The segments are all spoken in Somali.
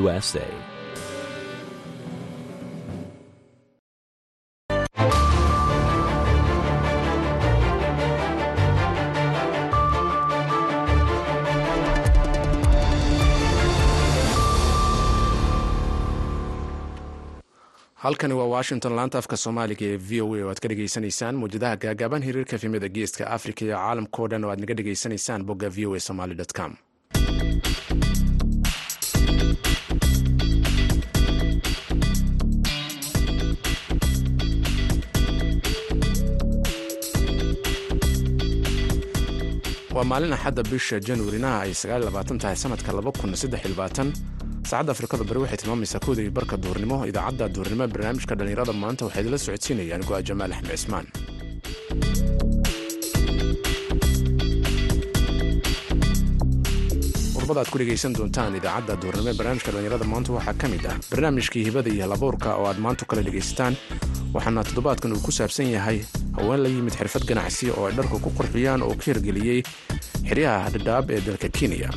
USA. halkani waa washington laanta afka soomaaliga ee v o a oo aad ka dhegaysanaysaan mawjadaha gaagaaban hiriirka efemada geeska afrika iyo caalamkao dhan oo aad naga dhegaysanaysaan bogga v o a somaly com waa maalin axadda bisha januarinaha ay tahay sanadka saacadda afrikada bari waxay tilmaamaysaa kooda barka duurnimo idaacadda duurnimo ee barnaamijka dhallinyarada maanta waxaa idinla socodsiinayaan go-a jamaal axmed cismaan. Aad ku dhegaysan doontaan idaacadda duurnimo ee barnaamijka dhallinyarada maanta waxaa ka mid ah barnaamijkii hibada iyo halabuurka oo aad maanta kala dhegaysataan waxaana toddobaadkan uu ku saabsan yahay haween la yimid xirfad ganacsi oo ay dharka ku qurxiyaan oo ka hirgeliyey xeryaha dhadhaab ee dalka kenya.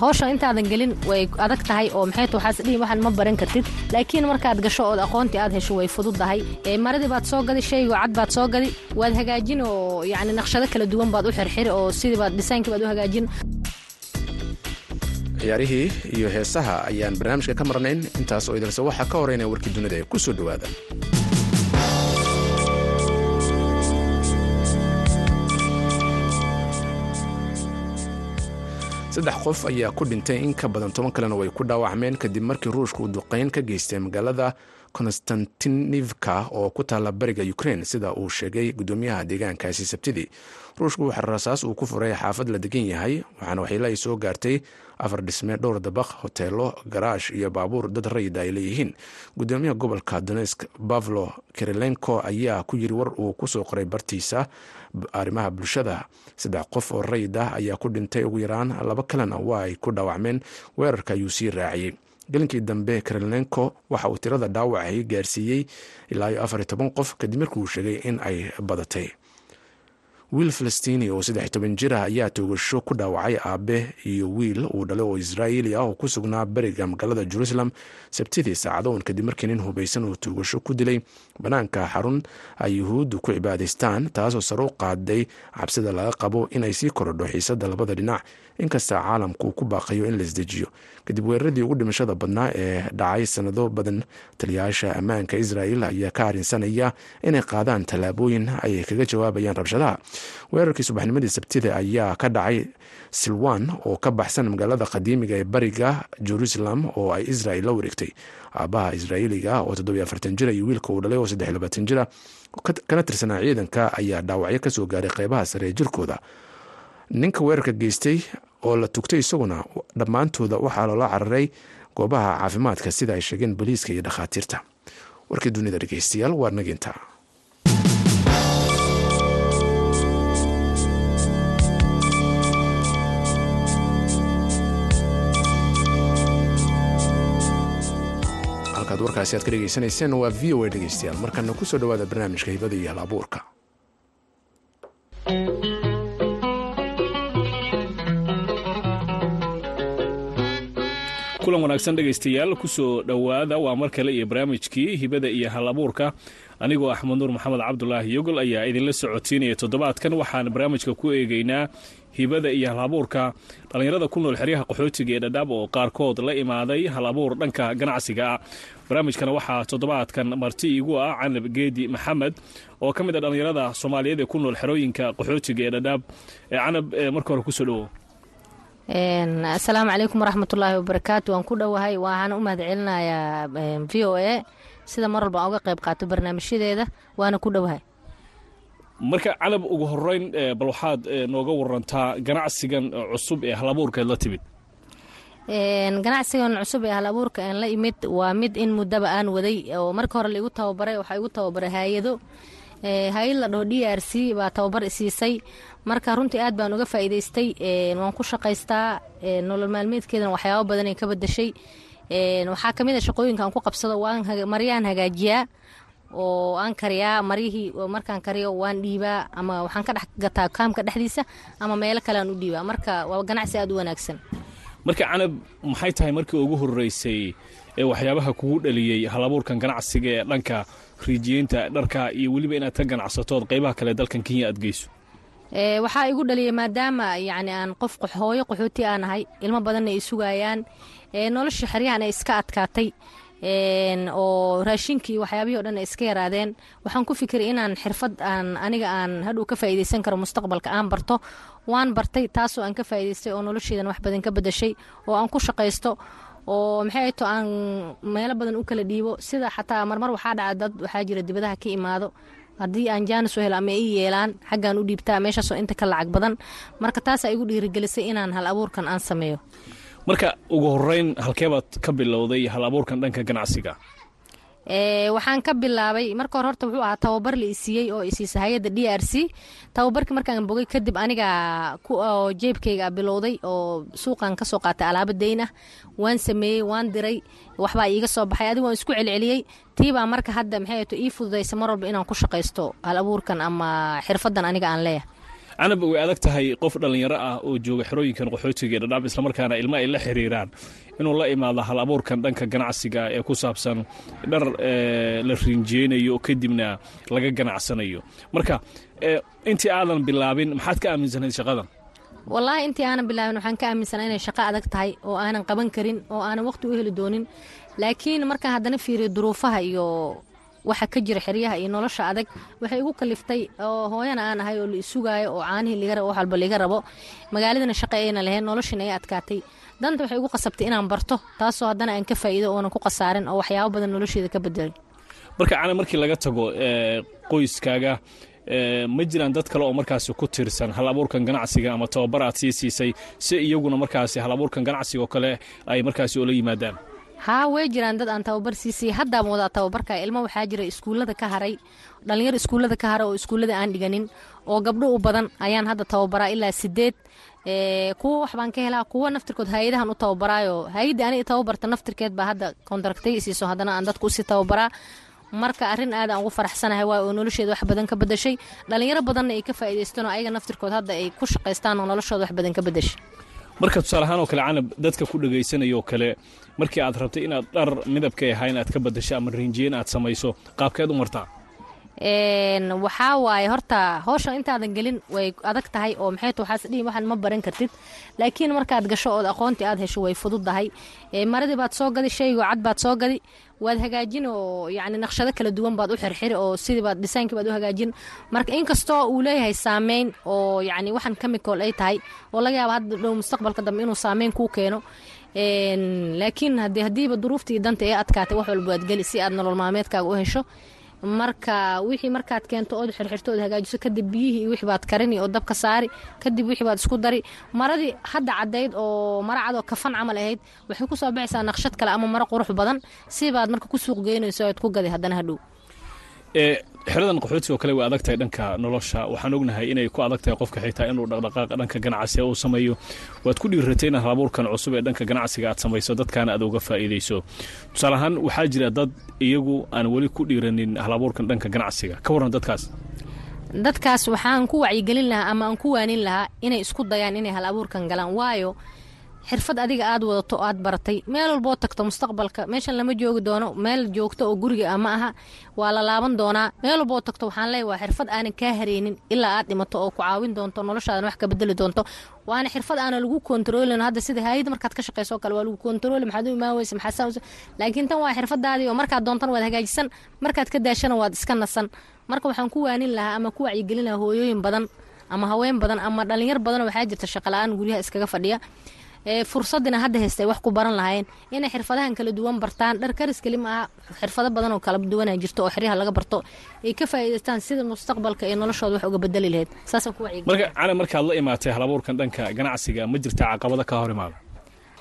Hawshan intaadan gelin way adag tahay oo maxay ta waxaas dhihi waxaan ma baran kartid laakiin markaad gasho ood aqoontii aad hesho way fududdahay maradii baad soo gadi shaygo cad baad soo gadi waad hagaajin oo yacni naqshado kala duwan baad u xirxiri oo sidii baad dhisaynkii baad u hagaajin. Ciyaarihii iyo heesaha ayaan barnaamijka ka marnayn intaas oo idilse waxaa ka horeynaya warkii dunida ee ku soo dhowaada saddex qof ayaa ku dhintay in ka badan toban kalena way ku dhaawacmeen kadib markii ruushka uu duqeyn ka geystay magaalada konstantinivka oo ku taalla bariga ukrein sida uu sheegay gudoomiyaha deegaankaasi sabtidii ruushku waxa rasaas uu ku furay xaafad la degan yahay waxaana waxyeelo ay soo gaartay afar dhisme dhowr dabaq hoteelo garaash iyo baabuur dad rayida ay leeyihiin. Gudoomiyaha gobolka donesk bavlo kirilenko ayaa ku yiri war uu ku soo qoray bartiisa arrimaha bulshada. Saddex qof oo rayid ah ayaa ku dhintay ugu yaraan laba kalena waa ay ku dhaawacmeen weerarka ayuu sii raaciyey gelinkii dambe kirilenko waxa uu tirada dhaawacay gaarsiiyey ilaa iyo afar iyo toban qof kadib markii uu sheegay in ay badatay. Wiil falastiini oo saddex toban jir ah ayaa toogasho ku dhaawacay aabe iyo wiil uu dhalay oo israa'iili ah oo ku sugnaa beriga magaalada jerusalem sabtidii saacadoon kadib markii nin hubaysan uu toogasho ku dilay. Bannaanka xarun ay yuhuuddu ku cibaadaystaan taasoo sare u qaaday cabsida laga qabo inay sii korodho xiisadda labada dhinac inkasta caalamku ku baaqayo in laisdejiyo kadib weeraradii ugu dhimashada badnaa ee dhacay sanado badan taliyayaasha ammaanka israa'el ayaa ka arrinsanaya inay qaadaan tallaabooyin ay kaga jawaabayaan rabshadaha. Weerarkii subaxnimadii sabtida ayaa ka dhacay silwan oo ka baxsan magaalada qadiimiga ee bariga jerusalem oo ay israel la wareegtay. Aabaha israa'iiliga oo jira iyo wiilka uu dhalay oo kana tirsanaa ciidanka ayaa dhaawacyo ka soo gaaray qeybaha sare ee jirkooda ninka weerarka geystay oo la tugtay isaguna dhammaantooda waxaa loola cararay goobaha caafimaadka sida ay sheegeen boliiska iyo dhakhaatiirta. Warkii dunida dhegeystayaal waa naginta halkaad warkaasi aad ka dhegeysanayseen waa v o a dhegeystayaal markana ku soo dhowaada barnaamijka hibada iyo hal kulan wanaagsan dhegaystayaal ku soo dhowaada waa mar kale iyo barnaamijkii hibada iyo hal abuurka anigoo axmed nuur maxamed cabdulaahi yogol ayaa idinla socodsiinaya toddobaadkan. Waxaan barnaamijka ku eegaynaa hibada iyo hal abuurka dhallinyarada ku nool xeryaha qaxootiga ee dhadhaab oo qaarkood la imaaday hal abuur dhanka ganacsiga ah. Barnaamijkana waxaa toddobaadkan marti igu ah canab geedi maxamed oo ka mid a dhallinyarada soomaaliyeed ee ku nool xerooyinka qaxootiga ee dhadhaab canab marka hore ku soo dhowo asalaamu calaykum waraxmatullaahi wabarakaatu waan ku dhowahay waxaan u mahad celinayaa v o a. Sida mar walba aan uga qayb qaato barnaamijyadeeda waana ku dhowahay. Marka canab ugu horeyn bal waxaad nooga warantaa ganacsigan cusub ee halabuurkeed la timid. Ganacsigan cusub ee hal abuurka aan la imid waa mid in muddaba aan waday oo marka hore laigu tababaray waxaa igu tababaray haayado hay'ad la dhaho d r c baa tababar isiisay marka runtii aad baan uga faa'iidaystay waan ku shaqaystaa nolol maalmeedkeedana waxyaabo badanay ka badashay waxaa ka mid a shaqooyinka aan ku qabsado maryaan hagaajiyaa oo aan kariyaa maryihii markaan kariyo waan dhiibaa ama waxaan ka dhex gataa kaamka dhexdiisa ama meelo kale aan u dhiibaa. Marka waa ganacsi aad u wanaagsan. Marka canab maxay tahay markii ugu horreysay ee waxyaabaha kugu dhaliyey halabuurkan ganacsiga ee dhanka riijiyeynta dharka iyo weliba inaad ka ganacsatood qaybaha kale dalkan kenya aad geyso. Waxaa igu dhaliyay maadaama yani aan qof hooyo qaxooti aan ahay ilmo badanna ay sugayaan nolosha xeryahan ay iska adkaatay oo raashinkii waxyaabihii o dhan ay iska yaraadeen. Waxaan ku fikiray inaan xirfad aan aniga aan hadhow ka faa'iidaysan karo mustaqbalka aan barto. Waan bartay taasoo aan ka faa'iidaystay oo nolosheedan wax badan ka bedashay oo aan ku shaqaysto oo maxay to aan meelo badan u kala dhiibo. Sida xataa marmar waxaa dhaca dad waxaa jira dibadaha ka imaado. Haddii aan jaanis u helo ama ii yeelaan xaggaan u dhiibtaa meeshaasoo inta ka lacag badan. Marka taasaa igu dhiirigelisay inaan hal abuurkan aan sameeyo. Marka ugu horeyn halkeebaad ka bilowday hal abuurkan dhanka ganacsiga waxaan ka bilaabay marka hore horta wuxuu ahaa tababar la isiiyey oo isiisa hay'adda d r c. Tababarkii markaan bogay kadib aniga jeebkayga bilowday oo suuqan ka soo qaatay alaabo dayn ah waan sameeyey waan diray waxbaa iiga soo baxay adigu waan isku celceliyey. Tiibaa marka hadda maxay to ii fududaysa mar walba inaan ku shaqaysto hal abuurkan ama xirfadan aniga aan leeyahay canab way adag tahay qof dhallinyaro ah oo jooga xerooyinkan qaxootiga dhadhaab islamarkaana ilma ay la xiriiraan inuu la imaado hal abuurkan dhanka ganacsiga ee ku saabsan dhar la riinjeynayo kadibna laga ganacsanayo. Marka intii aadan bilaabin maxaad ka aaminsanayd shaqadan? Wallaahi intii aanan bilaabin waxaan ka aaminsanaa inay shaqo adag tahay oo aanan qaban karin oo aanan waqti u heli doonin. Laakiin markaan haddana fiiriyo duruufaha iyo waxa ka jira xeryaha iyo nolosha adag. Waxay igu kaliftay oo hooyana aan ahay oo la isugaayo oo caanihii liga wax walba liga rabo. Magaaladana shaqa ayna lahayn noloshiina ay adkaatay. Danta waxay igu qasabtay inaan barto taasoo haddana aan ka faa'iido oonan ku khasaarin oo waxyaabo badan nolosheeda ka bedelay marka cana markii laga tago qoyskaaga ma jiraan dad kale oo markaasi ku tiirsan hal ganacsiga ama tababar aad sii siisay si iyaguna markaasi hal abuurkan ganacsiga oo kale ay markaasi oola yimaadaan haa way jiraan dad aan tababar siisay. Haddaan wadaa tababarka ilmo waxaa jira iskuullada ka haray dhallinyaro iskuullada ka haray oo iskuullada aan dhiganin oo gabdho u badan ayaan hadda tababaraa ilaa sideed kuwa wax baan ka helaa kuwa naftirkood hay'adahan u tababaraayo. Hay'adda aniga tababarta naftirkeed baa hadda kontraktay siiso haddana aan dadka u sii tababaraa. Marka arrin aad aan ugu faraxsanahay waay oo nolosheeda wax badan ka bedashay dhallinyaro badanna ay ka faa'iidaystaan oo ayaga naftirkood hadda ay ku shaqaystaan oo noloshooda wax badan ka bedashay marka tusaaleahaan oo kale canab dadka ku dhegaysanayoo kale markii aad rabtay inaad dhar midabkay ahaa inaad ka badasho ama riinjiyen aad samayso qaabkeed u martaa waxaa waaye horta howshan intaadan gelin way adag tahay oo maxay ta waxaas dhihin waxaan ma baran kartid. Laakiin markaad gasho ood aqoontii aad hesho way fududdahay maradii baad soo gadi shaygo cad baad soo gadi. Waad hagaajin oo yacni naqshado kala duwan baad u xirxiri oo sidii baad dhisaankii baad u hagaajin. Marka inkastoo uu leeyahay saameyn oo yacni waxan chemical ay tahay oo laga yaaba hadda dhow mustaqbalka dambe inuu saameyn kuu keeno. Laakiin haddii haddiiba duruuftii danta ee adkaatay wax walba waad geli si aad nolol maalmeedkaaga u hesho marka wixii markaad keento ood xirxirto ood hagaajiso kadib biyihii iyo wixii baad karini oo dabka saari kadib wixii baad isku dari. Maradii hadda caddayd oo mara cad oo kafan camal ahayd waxay ku soo baxaysaa naqshad kale ama maro qurux badan. Si baad marka ku suuq geynayso oad ku gaday haddana hadhow xeradan qaxootiga oo kale way adag tahay dhanka nolosha. Waxaan ognahay inay ku adag tahay qofka xitaa inuu dhaqdhaqaaq dhanka ganacsiga uu sameeyo. Waad ku dhiiratay inaad halabuurkan cusub ee dhanka ganacsiga aad samayso dadkaana aad uga faa'iidayso. Tusaale ahaan waxaa jira dad iyagu aan weli ku dhiiranin halabuurkan dhanka ganacsiga. Ka warran dadkaas. Dadkaas waxaan ku wacyigelin lahaa ama aan ku waanin lahaa inay isku dayaan inay hal abuurkan galaan. Waayo xirfad adiga aad wadato aad baratay. Meel walboo tagto mustaqbalka. Meeshan lama joogi doono. Meel joogto oo guriga ama aha waa la laaban doonaa. Meel walboo tagto waxaan leeya waa xirfad aanan kaa hareynin ilaa aad dhimato oo ku caawin doonto noloshaadan wax ka bedeli doonto. Waana xirfad aana lagu kontaroolin hadda sida haayad markaad ka shaqeyso kale waa lagu kontarooli maxaad u imaan weysa maxaa laakiin tan waa xirfadaadii oo markaad doontan waad hagaajisan. Markaad ka daashana waad iska nasan. Marka waxaan ku waanin lahaa ama ku wacyigelin lahaa hooyooyin badan ama haween badan ama dhalinyar badan waxaa jirta shaqala-aan guryaha iskaga fadhiya fursadina hadda haystay wax ku baran lahaayeen inay xirfadahan kala duwan bartaan dhar karis keli ma aha xirfado badan oo kala duwana jirto oo xeryaha laga barto ay ka faa'iidaystaan sida mustaqbalka ee noloshooda wax uga bedeli lahayd. Saasaan ku wacyi marka cali markaad la imaatay halabuurkan dhanka ganacsiga ma jirtaa caqabada ka hor imaada?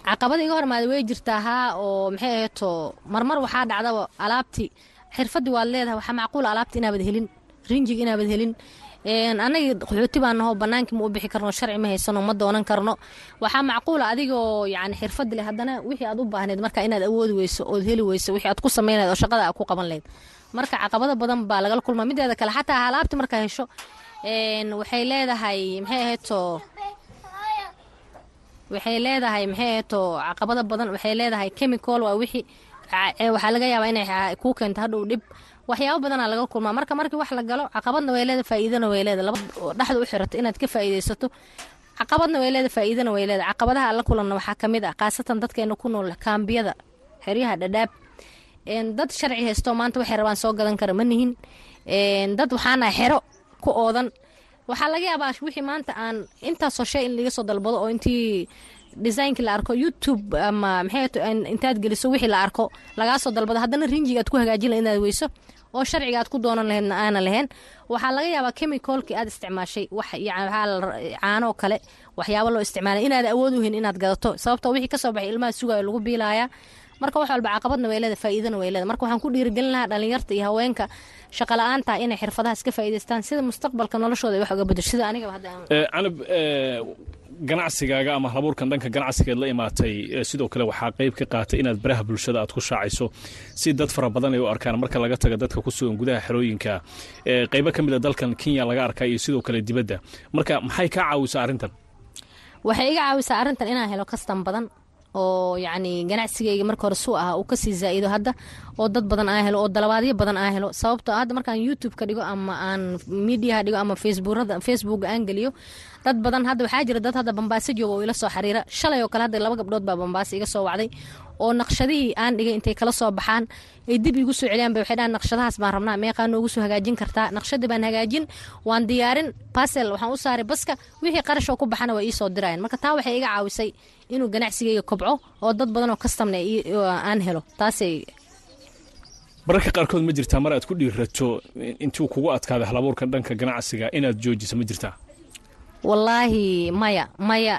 Caqabada iga hor imaada way jirtaa haa oo maxay aheeto marmar waxaa dhacdaba alaabti. Xirfadii waad leedahay waxaa macquula alaabti inaabad helin rinjig inaabad helin annaga qaxooti baan nahoo bannaankii ma u bixi karno sharci ma haysano ma doonan karno. Waxaa macquula adigoo yani xirfad leh haddana wixii aad u baahneed marka inaad awoodi weyso ood heli weyso wixii aad ku samaynayd oo shaqada aad ku qaban lahayd. Marka caqabado badan baa lagala kulmaa mideeda kale xataa alaabti markaa hesho waxay leedahay maxay ahaydto waxay leedahay maxay eeto caqabada badan waxay leedahay chemical waa wixii waxaa laga yaabaa inay kuu keento hadhow dhib waxyaabo badanaa laga kulmaa. Marka markii wax la galo caqabadna way leedahay faa'iidana way laba dhexda u xirato inaad ka faa'iidaysato caqabadna way leedahay faa'iidana way leedahay. Caqabadaha alla kulanna waxaa ka mid ah khaasatan dadkeena ku nool kaambiyada xeryaha dhadhaab dad sharci haysto maanta waxay rabaan soo gadan kara ma nihin. Dad waxaana xero ku oodan. Waxaa laga yaabaa wixii maanta aan intaasoo shay in laga dalbado oo intii designkii la arko youtube ama maxay intaad geliso wixii la arko lagaa dalbado. Haddana rinjiga ku hagaajin lahayd inaad weyso oo sharciga aad ku doonan lahaydna aana lahayn waxaa laga yaabaa chemicalkii aad isticmaashay caanoo kale waxyaabo loo isticmaalay inaad awood u hin inaad gadato. Sababtoo wixii ka soo baxay ilmaha sugayo lagu biilaaya marka wax walba caqabadna way leedahay faa'iidana way leedahay. Marka waxaan ku dhiirigelin lahaa dhalinyarta iyo haweenka shaqa la'aanta inay xirfadahaas ka faa'iidaystaan sida mustaqbalka noloshooda ay wax uga bedesho sida anigaba hadda canab ganacsigaaga ama halabuurkan dhanka ganacsigeed la imaatay sidoo kale waxaa qayb ka qaatay inaad baraha bulshada aad ku shaacayso. Si dad fara badan ay u arkaan marka laga taga dadka ku sugan gudaha xerooyinka qaybo ka mid a dalkan kenya laga arkaa iyo sidoo kale dibadda. Marka maxay kaa caawisaa arrintan? Waxay iga caawisaa arrintan inaan helo kastan badan oo yacni ganacsigayga marka hore suu ah uu ka sii zaa'ido hadda oo dad badan aan helo oo dalabaadyo badan aan helo. Sababtoo hadda markaan youtube dhigo ama aan mediaha dhigo ama facebookrada aan geliyo dad badan hadda waxaa jira dad hadda bambaaso jooga oo ila soo xiriira. Shalay oo kale hadda laba gabdhood baa bambaaso iga soo wacday oo naqshadihii aan dhigay intay kala soo baxaan ay dib igu soo celiyaan bay waxay dhahan naqshadahaas baan rabnaa meeqaa noogu soo hagaajin kartaa. Naqshadii baan hagaajin waan diyaarin basel waxaan u saaray baska wixii qarash oo ku baxana waa ii soo dirayaan. Marka taa waxay iga caawisay inuu ganacsigayga kobco oo dad badan oo kastamna aan helo. Taasay mararka qaarkood ma jirtaa mar aad ku dhiirato intuu kugu adkaada halabuurkan dhanka ganacsiga inaad joojiso ma jirtaa? Wallaahi maya maya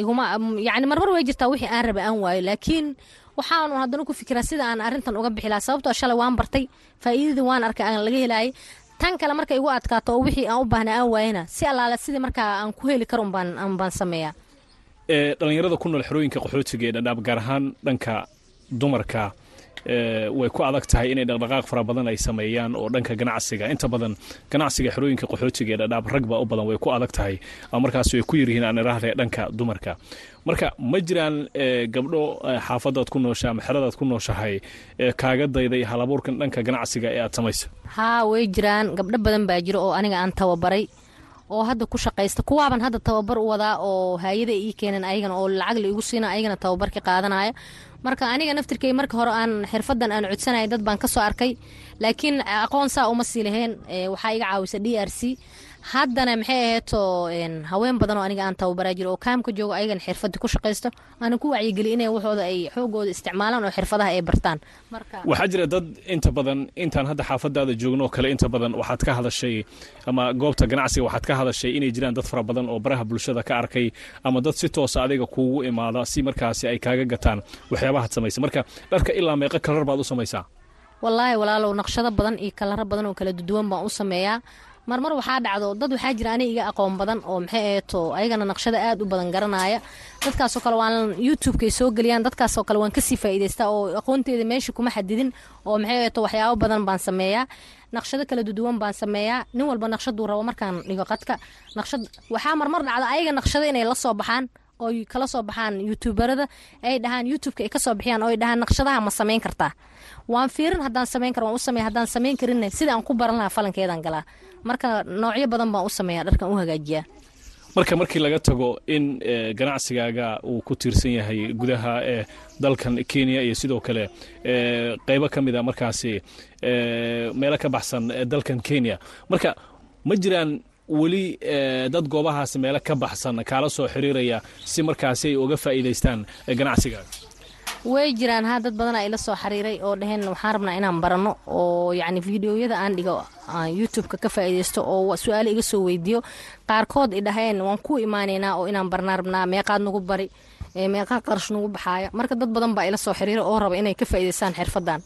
iguma yani marmar way jirtaa wixii aan raba aan waayo. Laakiin waxaanu haddana ku fikiraa sida aan arrintan uga bixi lahaa sababtoo shalay waan bartay faa'iidadii waan arkay aan laga helaayay. Tan kale markay igu adkaato oo wixii aan u baahnay aan waayana si allaale sidii markaa aan ku heli karo umbaan baan sameeyaa dhalinyarada ku nool xerooyinka qaxootiga ee dhadhaab gaar ahaan dhanka dumarka way ku adag tahay inay dhaqdhaqaaq fara badan ay sameeyaan oo dhanka ganacsiga. Inta badan ganacsiga xerooyinka qaxootiga ee dhadhaab ragba u badan way ku adag tahay markaas way ku yaryihiin aan iraahda dhanka dumarka. Marka ma jiraan gabdho xaafadaad ku noosha ama ku nooshahay kaaga dayday halabuurkan dhanka ganacsiga ee aad samaysa haa way jiraan. Gabdho badan baa jiro oo aniga aan tababaray oo hadda ku shaqaysta kuwaaban hadda tababar u wadaa oo haayada ii keenan ayagana oo lacag la igu siina ayagana tababarka qaadanaya. Marka aniga naftirkay marka hore aan xirfadan aan codsanaya dad baan ka soo arkay. Laakiin aqoon saa uma sii lahayn waxaa iga caawisa d r c haddana maxay aheeto haween badan oo aniga aan tababaraa jiro oo kaamka joogo ayagana xirfadii ku shaqaysto aana ku wacyigeli inay waxooda ay xoogooda isticmaalaan oo xirfadaha ay bartaan. Waxaa jira dad inta badan intaan hadda xaafadaada joogno oo kale inta badan waxaad ka hadashay ama goobta ganacsiga waxaad ka hadashay inay jiraan dad fara badan oo baraha bulshada ka arkay ama dad si toosa adiga kuugu imaada si markaasi ay kaaga gataan waxyaabahaad samaysa. Marka dharka ilaa meeqa kalar baad u samaysaa? Wallaahi walaalow naqshado badan iyo kalaro badan oo kala duduwan baan u sameeyaa marmar waxaa dhacdo dad waxaa jira ani iga aqoon badan oo maxay eeto ayagana naqshada aad u badan garanaya. Dadkaasoo kale waan youtubekay soo geliyaan dadkaasoo kale waan ka sii faa'iidaystaa oo aqoonteeda meesha kuma xadidin oo maxay eeto waxyaabo badan baan sameeyaa. Naqshado kala duduwan baan sameeyaa. Nin walba naqshaduu rabo markaan dhigo qadka naqshad waxaa marmar dhacda ayaga naqshado inay la soo baxaan oy kala soo baxaan youtuberada ay dhahaan youtubeka ay ka soo bixiyaan oo ay dhahaan naqshadaha ma samayn kartaa? Waan fiirin haddaan samayn karo waan u sameeya haddaan samayn karinna sida aan ku baran lahaa falankeedaan galaa. Marka noocyo badan baan u sameeya dharkan u hagaajiyaa. Marka markii laga tago in ganacsigaaga uu ku tiirsan yahay gudaha ee dalkan kenya iyo sidoo kale qeybo ka mid a markaasi meelo ka baxsan dalkan kenya. Marka ma jiraan weli dad goobahaas meelo ka baxsan kaala soo xiriiraya si markaasi ay uga faa'iidaystaan ganacsigaaga way jiraan haa dad badanaa ila soo xiriiray oo dhaheen waxaan rabnaa inaan baranno oo yacni fideoyada aan dhigo aan youtubeka ka faa'iidaysto oo su'aalo iga soo weydiiyo qaarkood i dhaheen waan ku imaanaynaa oo inaan barnaa rabnaa meeqaad nagu bari meeqaa qarash nagu baxaaya. Marka dad badan baa ila soo xiriiray oo raba inay ka faa'iidaystaan xirfadan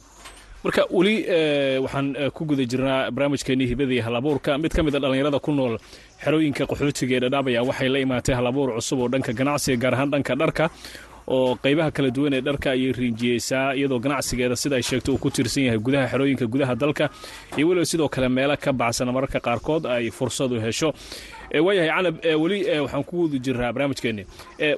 marka weli waxaan ku guda jirnaa barnaamijkeenii hibadii halabuurka. Mid ka mid a dhallinyarada ku nool xerooyinka qaxootiga ee dhadhaabaya waxay la imaatay halabuur cusub oo dhanka ganacsiga gaar ahaan dhanka dharka oo qaybaha kala duwan ee dharka ayay riinjiyeysaa iyadoo ganacsigeeda sida ay sheegto uu ku tiirsan yahay gudaha xerooyinka gudaha dalka iyo weliba sidoo kale meelo ka baxsan mararka qaarkood ay fursadu hesho waayahay canab weli waxaan ku wadi jiraa barnaamijkeenni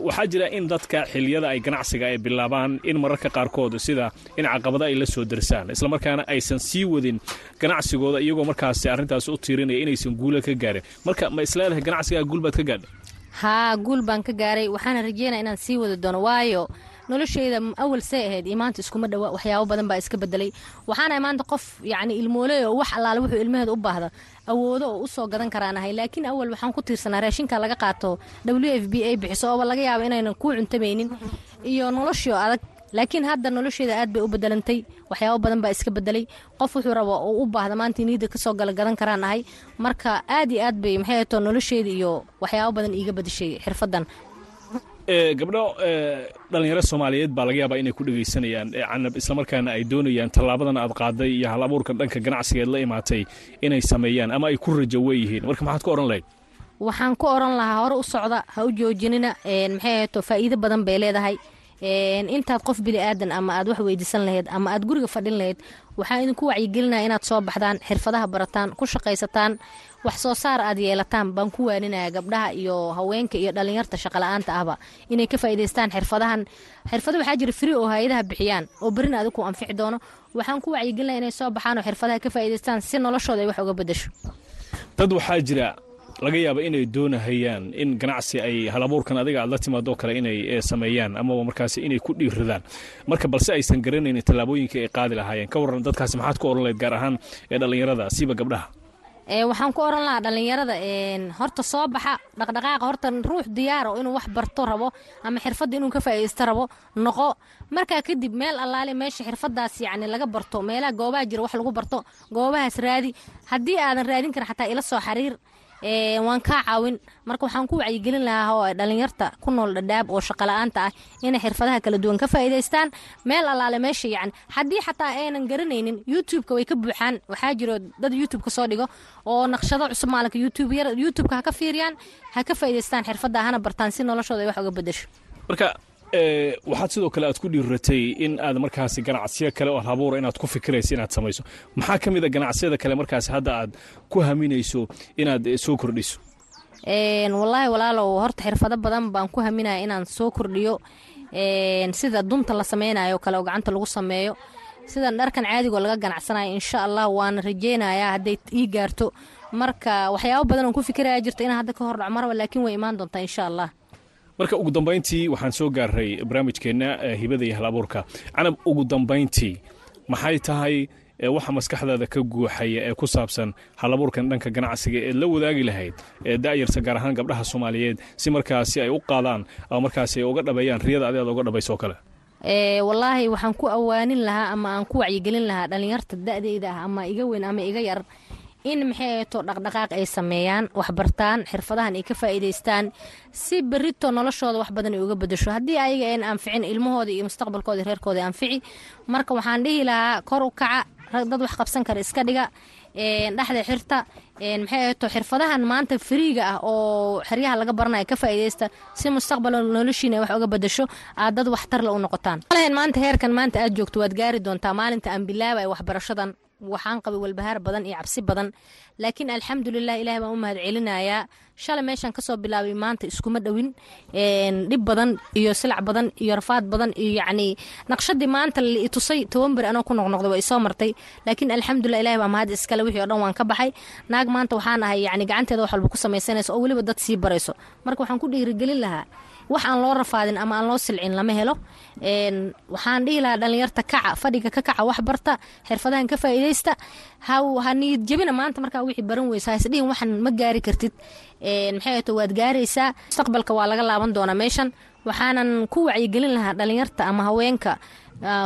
waxaa jira in dadka xiliyada ay ganacsiga ay bilaabaan in mararka qaarkood sida in caqabado ay la soo darsaan islamarkaana aysan sii wadin ganacsigooda iyagoo markaasi arrintaas u tiirinaya inaysan guula ka gaarin. Marka ma isleedahay ganacsigaa guul baad ka gaadhay? Haa guul baan ka gaaray waxaana rajeynaya inaan sii wadi doono. Waayo nolosheyda awal say ahayd iyo maanta iskuma dhawa waxyaabo badan baa iska bedelay waxaana maanta qof yacni ilmooley oo wax allaale wuxuu ilmaheeda u baahda awoodo oo u soo gadan karaanahay laakiin awal waxaan ku tiirsanaa raashinka laga qaato w f b ay bixiso ooba laga yaabo inaynan kuu cuntamaynin iyo noloshii oo adag. Laakiin hadda nolosheeda aad bay u bedelantay waxyaabo badan baa iska bedelay qof wuxuu raba oo u baahda maanta niida ka soo galagadan karaan ahay. Marka aad iyo aad bay maxay ato nolosheeda iyo waxyaabo badan iiga badashay xirfadan gabdho dhalinyaro soomaaliyeed baa laga yaabaa inay ku dhegaysanayaan canab islamarkaana ay doonayaan tallaabadan aad qaaday iyo hal abuurkan dhanka ganacsigeed la imaatay inay sameeyaan ama ay ku rajo weeyihiin marka maxaad ku odhan lahayd? Waxaan ku odhan lahaa hore u socda ha u joojinina maxay ahato faa'iido badan bay leedahay. Intaad qof bili aadan ama aad wax weydiisan lahayd ama aad guriga fadhin lahayd waxaan idinku wacyigelinaya inaad soo baxdaan xirfadaha barataan ku shaqaysataan wax soo saar aad yeelataan baan ku waaninaya gabdhaha iyo haweenka iyo dhallinyarta shaqala-aanta ahba. Inay ka faa'iidaystaan xirfadahan. Xirfado waxaa jira fri oo hay'adaha bixiyaan oo berina adigu anfici doono. Waxaan ku wacyigelinaya inay soo baxaan oo xirfadaha ka faa'iidaystaan si noloshooda ay wax uga bedasho dad waxaa jira laga yaaba inay doonahayaan in ganacsi ay halabuurkan adiga aad la timaadoo kale inay sameeyaan amaba markaasi inay ku dhiiradaan marka balse aysan garanaynin tallaabooyinka ay qaadi lahaayeen ka warran dadkaasi maxaad ku odhan lahayd gaar ahaan ee dhallinyarada siiba gabdhaha waxaan ku oran lahaa dhallinyarada horta soo baxa dhaqdhaqaaqa horta ruux diyaaro inuu wax barto rabo ama xirfadda inuu ka faa'iidaysto rabo noqo. Markaa kadib meel allaale meesha xirfadaas yacni laga barto meelaha goobaha jira wax lagu barto goobahaas raadi. Haddii aadan raadin karin xataa ila soo xariir waan kaa caawin. Marka waxaan ku wacyigelin lahaa oo dhalinyarta ku nool dhadhaab oo shaqala-aanta ah inay xirfadaha kala duwan ka faa'iidaystaan. Meel allaale meesha yacni. Haddii xataa aynan garanaynin youtubeka way ka buuxaan. Waxaa jiro dad youtubeka soo dhigo oo naqshado cusub maalinka youtube yar youtubeka ha ka fiiriyaan ha ka faa'iidaystaan xirfadda hana bartaan si noloshooda ay wax uga bedasho marka waxaad sidoo kale aad ku dhiiratay in aad markaasi ganacsiyo kale oo habuura inaad ku fikirayso inaad samayso. Maxaa ka mid a ganacsiyada kale markaasi hadda aad ku haminayso inaad soo kordhiso? Wallaahi walaalow horta xirfado badan baan ku haminaya inaan soo kordhiyo. Sida dunta la sameynayo kale oo gacanta lagu sameeyo. Sida dharkan caadigoo laga ganacsanayo insha allah waana rajeynayaa hadday ii gaarto. Marka waxyaabo badan oon ku fikiraya jirta inaan hadda ka hor dhac maraba laakiin way imaan doontaa insha allah marka ugu dambayntii waxaan soo gaaray barnaamijkeenna hibada iyo hal abuurka. Canab ugu dambayntii maxay tahay waxa maskaxdaada ka guuxaya ee ku saabsan hal abuurkan dhanka ganacsiga eed la wadaagi lahayd ee da'yarta gaar ahaan gabdhaha soomaaliyeed si markaasi ay u qaadaan ama markaasi ay uga dhabeeyaan riyada adi aad uga dhabayso kale? Wallaahi waxaan ku awaanin lahaa ama aan ku wacyigelin lahaa dhallinyarta da'deyda ah ama iga weyn ama iga yar in maxay ato dhaqdhaqaaq ay sameeyaan waxbartaan xirfadahan ay ka faa'iidaystaan si berito noloshooda wax badan ay uga bedasho haddii ayaga aan anficin ilmahooda iyo mustaqbalkooda reerkooda anfici marka waxaan dhihi lahaa kor u kaca dad wax qabsan kara iska dhiga dhexda xirta maxay ato xirfadahan maanta fariiga ah oo xeryaha laga baranaya ka faa'iidaysta si mustaqbal noloshiina wax uga bedasho aad dad waxtarle u noqotaan. Maanta heerkan maanta aad joogto waad gaari doontaa maalinta aan bilaabaya waxbarashadan waxaan qabay walbahaar badan iyo cabsi badan. Laakiin alxamdulilah ilahay baan u mahad celinayaa shalay meeshaan ka soo bilaabay maanta iskuma dhowin dhib badan iyo silac badan iyo rafaad badan iyo yacnii naqshadii maanta tusay toban beri anoo ku noqnoqday waa isoo martay. Laakiin alxamdulilah ilahay baa mahad iskale wixii o dhan waan ka baxay. Naag maanta waxaan ahay yacni gacanteeda wax walba ku samaysanaysa oo weliba dad sii barayso. Marka waxaan ku dhiirigelin lahaa wax aan loo rafaadin ama aan loo silcin lama helo. Waxaan dhihi lahaa dhallinyarta kaca fadhiga ka kaca wax barta xirfadahan ka faa'iidaysta. Ha niyad maanta markaa wixii baran weysa haisdhihin waxan ma gaari kartid maxay ato waad gaaraysaa? Mustaqbalka waa laga laaban doonaa meeshan. Waxaanan ku wacyigelin lahaa dhallinyarta ama haweenka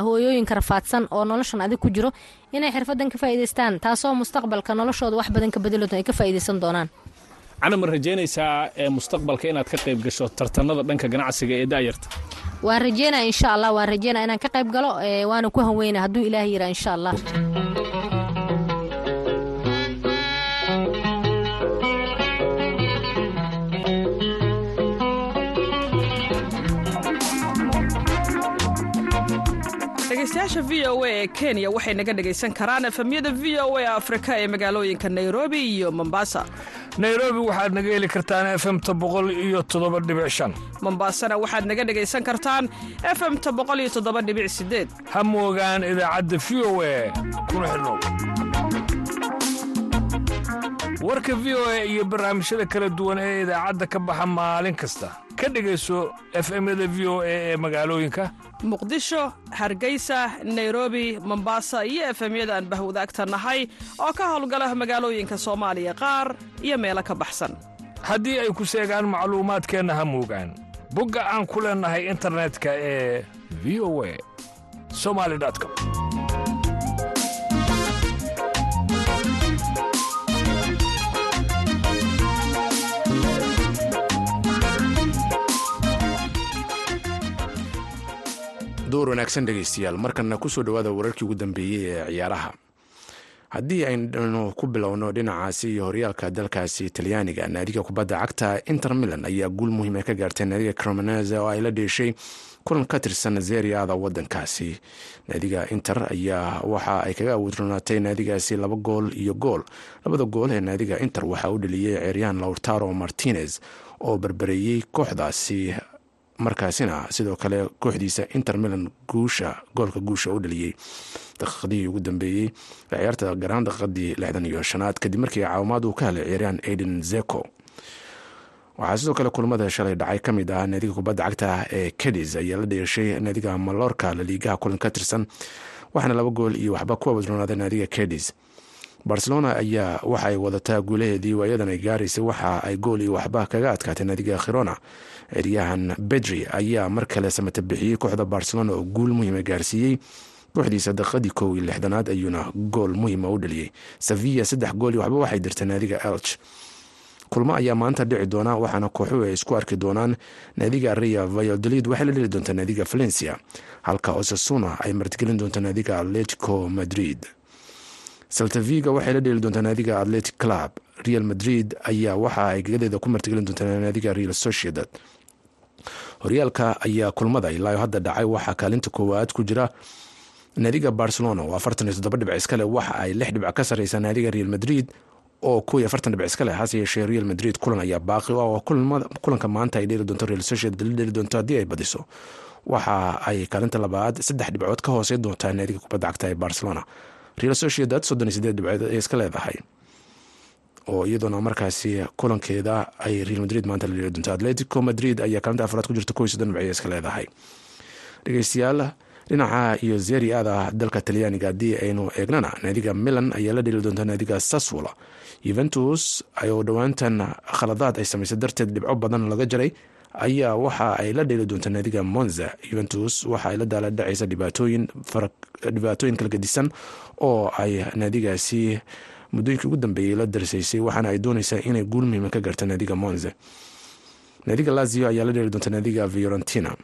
hooyooyinka rafaadsan oo noloshan adig ku jiro inay xirfadan ka faa'iidaystaan taasoo mustaqbalka noloshooda wax badan ka bedelo ay ka faa'iidaysan doonaan. Cana ma rajaynaysaa mustaqbalka inaad ka qayb gasho tartanada dhanka ganacsiga ee da'yarta waan rajeynaya insha allah. Waan rajeynaya inaan ka qayb galo waana ku hanweyna hadduu ilaah yiraa insha allah dhegaystayaasha v o a ee kenya waxay naga dhegaysan karaan efemyada v o a afrika ee magaalooyinka nairobi iyo mombasa. Nairobi waxaad naga heli kartaan efemta boqol iyo toddoba dhibic shan. Mombasana waxaad naga dhegaysan kartaan efemta boqol iyo toddoba dhibic sideed ha moogaan idaacadda v o a. Kuna xidhnow warka v o a iyo barnaamijyada kala duwan ee idaacadda ka baxa maalin kasta ka dhegayso efemyada v o a ee magaalooyinka. Muqdisho hargeysa nairobi mombasa iyo efemyada aan bahwadaagta nahay oo ka howlgala magaalooyinka soomaaliya qaar iyo meelo ka baxsan. Haddii ay ku seegaan macluumaadkeenna ha moogaan. Bogga aan ku leennahay internetka ee v o a somali com door wanaagsan dhegaystayaal. Markanna ku soo dhowaada wararkii ugu dambeeyey ee ciyaaraha. Haddii aynu ku bilowno dhinacaasi iyo horyaalka dalkaasi talyaaniga naadiga kubadda cagta inter milan ayaa guul muhiima ka gaartay naadiga cromanese oo ay la dheeshay kulan ka tirsan zeriada wadankaasi naadiga inter ayaa waxa ay kaga awuudronaatay naadigaasi laba gool iyo gool. Labada gool ee naadiga inter waxaa u dheliyey ceeryahan lautaro martinez oo barbareeyey kooxdaasi markaasina sidoo kale kooxdiisa inter milan guusha goolka guusha u dhaliyey daqiiqadihii ugu dambeeyey ciyaarta garaan daqiiqadii lixdan iyo shanaad kadib markii caawimaad uu ka helay ciyaaryahan aiden zeko waxaa sidoo kale kulamada shalay dhacay ka mid ah naadiga kubadda cagta ee kedis ayaa la dheeshay naadiga malorka laliigaha kulan ka tirsan waxaana laba gool iyo waxba ku abadroonaaday naadiga kedis barcelona ayaa waxa ay wadataa guulaheedii waayadan ay gaaraysay waxa ay gool iyo waxba kaga adkaatay naadiga khirona ceryahan bedri ayaa mar kale samata bixiyey kooxda barcelona oo guul muhiima gaarsiiyey. Kooxdiisa daqiiqadii kow iyo lixdanaad ayuuna gool muhiima u dhaliyey. Sevilla saddex gool iyo waxba waxay dirtay naadiga elch kulmo ayaa maanta dhici doona waxaana kooxuhu ay isku arki doonaan naadiga ria vayodolid waxay la dheli doontaa naadiga valencia halka osasuna ay martigelin doonta naadiga atletico madrid saltaviga waxay la dheeli doontaa naadiga atletic club. Real madrid ayaa waxa ay gagadeeda ku martigelin doontaa naadiga real sociedad. Horyaalka ayaa kulmada ilaa hadda dhacay waxaa kaalinta koowaad ku jira naadiga barcelona. Oo afartan iyo toddoba dhibc iskale waxa ay lix dhibc ka sareysaa naadiga real madrid oo kow iyo afartan dhibc iskale. Hase yeeshee real madrid kulan ayaa baaqi oo kulanka maanta ay dheeli doonto real sociedad la dheeli doonto haddii ay badiso. Waxa ay kaalinta labaad saddex dhibcood ka hoosey doontaa naadiga kubadda cagta ee barcelona real sociedad soddon iyo sideed dhibcood ay iska leedahay. Oo iyadoona markaasi kulankeeda ay real madrid maanta la doonto atletico madrid ayaa kaalinta afraad ku jirta kow soddon dhibcood ay iska leedahay. Dhegeystayaal dhinaca iyo zeri ada dalka talyaaniga haddii aynu eegnana naadiga milan ayaa la dheli doontaa naadiga saswola yuventus oo dhowaantan khaladaad ay samaysay darteed dhibco badan laga jaray ayaa waxa ay la dheeli doontaa naadiga monza yuventus waxa ay la daala dhacaysa dhibaatooyin kala gedisan oo ay naadigaasi muddooyinkii ugu dambeeyey la darsaysay waxaana ay doonaysaa inay guul muhiima ka garta naadiga monza. Naadiga lazio ayaa la dheeli doontaa naadiga fiorentina.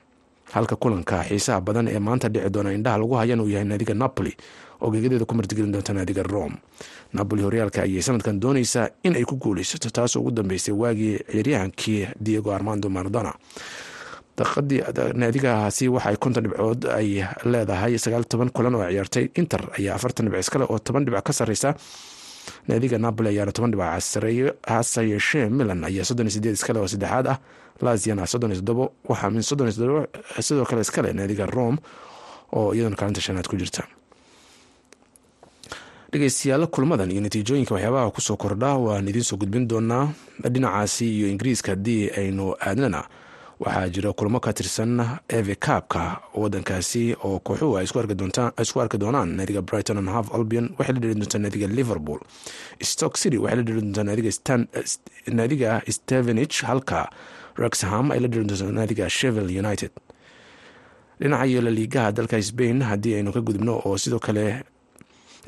Halka kulanka xiisaha badan ee maanta dhici doona indhaha lagu hayan uu yahay naadiga napoli oo gegadeeda ku martigelin doonta naadiga rome napoli horyaalka ayay sanadkan doonaysaa in ay ku guuleysato taasoo ugu dambeysay waagii ciyaaryahankii diego armando maradona. Daqiiqadii naadigahaasi waxaay konton dhibcood ay leedahay sagaal toban kulan oo ciyaartay inter ayaa afartan dhibc iskale oo toban dhibc ka sareysa naadiga napoli ayaana toban dhibc sareeyo hase yeeshee milan ayaa soddon sideed iskale oo saddexaad ah. Laziana soddon iyo toddobo waxaa soddon sidoo kale iskale naadiga rome oo iyaduna kaalinta shanaad ku jirta dhegeystayaal kulmadan iyo natiijooyinka waxyaabaha ku soo kordha waan idiin soo gudbin doonaa dhinacaasi iyo ingiriiska haddii aynu aadnana waxaa jira kulmo ka tirsan eve kaabka wadankaasi oo kooxuhu ay isku arki doonaan naadiga brighton and half albion waxay la dheli doontaa naadiga liverpool. Stoke city waxay la dheli doontaa naadiga stevenage halka rexham ay la dheli doontaa naadiga shevel united. Dhinaca iyo laliigaha dalka spain haddii aynu ka gudubno oo sidoo kale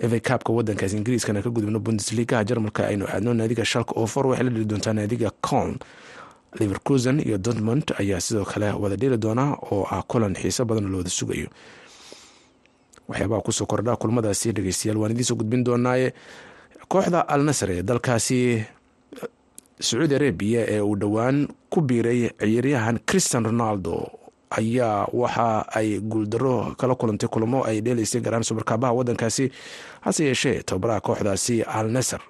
eve kaabka wadankaas ingiriiskana ka gudubno bundesligaha jarmalka aynu aadno naadiga shalka ofor waxay la dheli doontaa naadiga coln liverkusen iyo dortmund ayaa sidoo kale wada dheli doona oo ah kulan xiiso badan oo lawada sugayo. Waxyaabaha ku soo kordha kulmadaasi dhegeystayaal waan idiin soo gudbin doonaaye. Kooxda al nasr ee dalkaasi sacuudi arabiya ee uu dhowaan ku biiray ciyaaryahan christian ronaldo ayaa waxa ay guuldaro kala kulantay kulamo ay dheelaysay garaan subarkaabaha wadankaasi hase yeeshee tababaraha kooxdaasi al nasar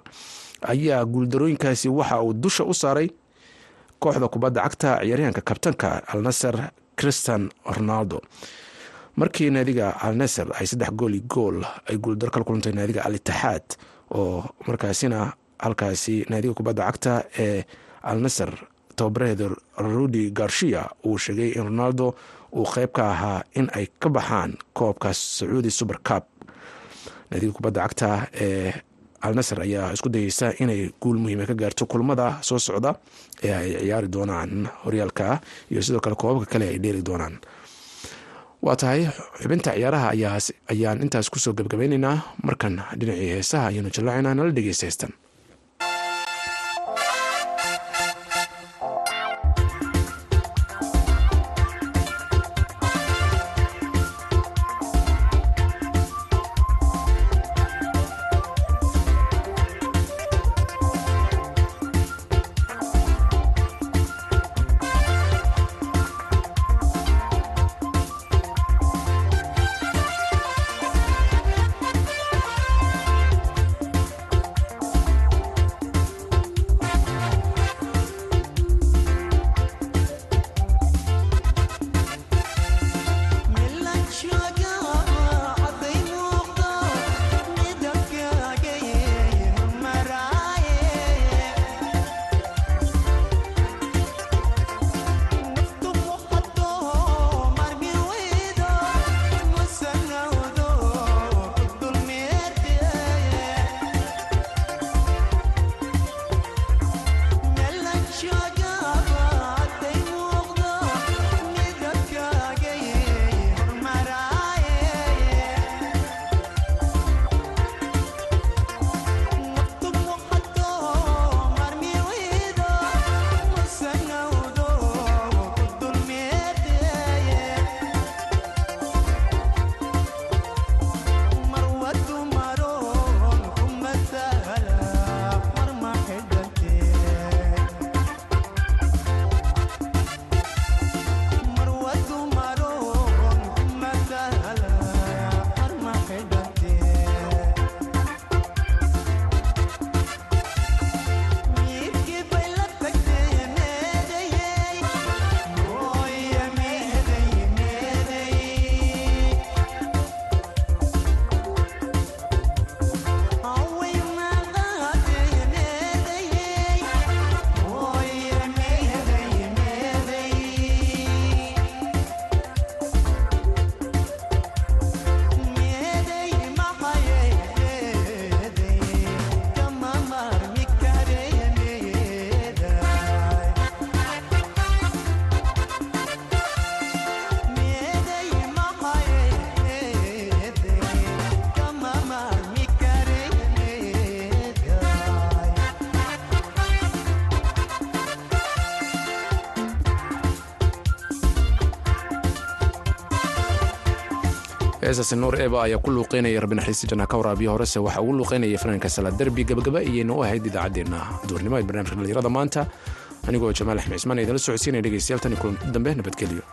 ayaa guuldarooyinkaasi waxa uu dusha u saaray kooxda kubadda cagta ciyaaryahanka kabtanka al nasar christian ronaldo. Markii naadiga al nasar ay saddex gool iyo gool ay guuldaro kala kulantay naadiga al itixaad oo markaasina halkaasi naadiga kubadda cagta ee al nasar tababaraheeda rudi garshia uu sheegay in ronaldo uu qeyb ka ahaa in ay ka baxaan koobka sacuudi super cup. Naadiga kubadda cagta ee al nasar ayaa isku dayeysa inay guul muhiima ka gaarto kulmada soo socda ee ay ciyaari doonaan horyaalka iyo sidoo kale koobabka kale ay dheeli doonaan. Waa tahay xubinta ciyaaraha ayaan intaas ku soo gebgabaynaynaa markan dhinacii heesaha ayaanu jallaacinaa nala dhegeysta heystan heesaasi nuur eeba ayaa ku luuqeynaya rabbi naxariista janaa ka waraabiya horese. Waxaa ugu luuqeynaya fanaanka salaad derbi gabagaba iyayna u ahayd idaacaddeenna duurnimo ee barnamijka dhalinyarada maanta. Anigoo jamaal axmed cismaan idinla socodsiinaya dhegeystayaal tan iyo kulanti dambe. Nabadgelyo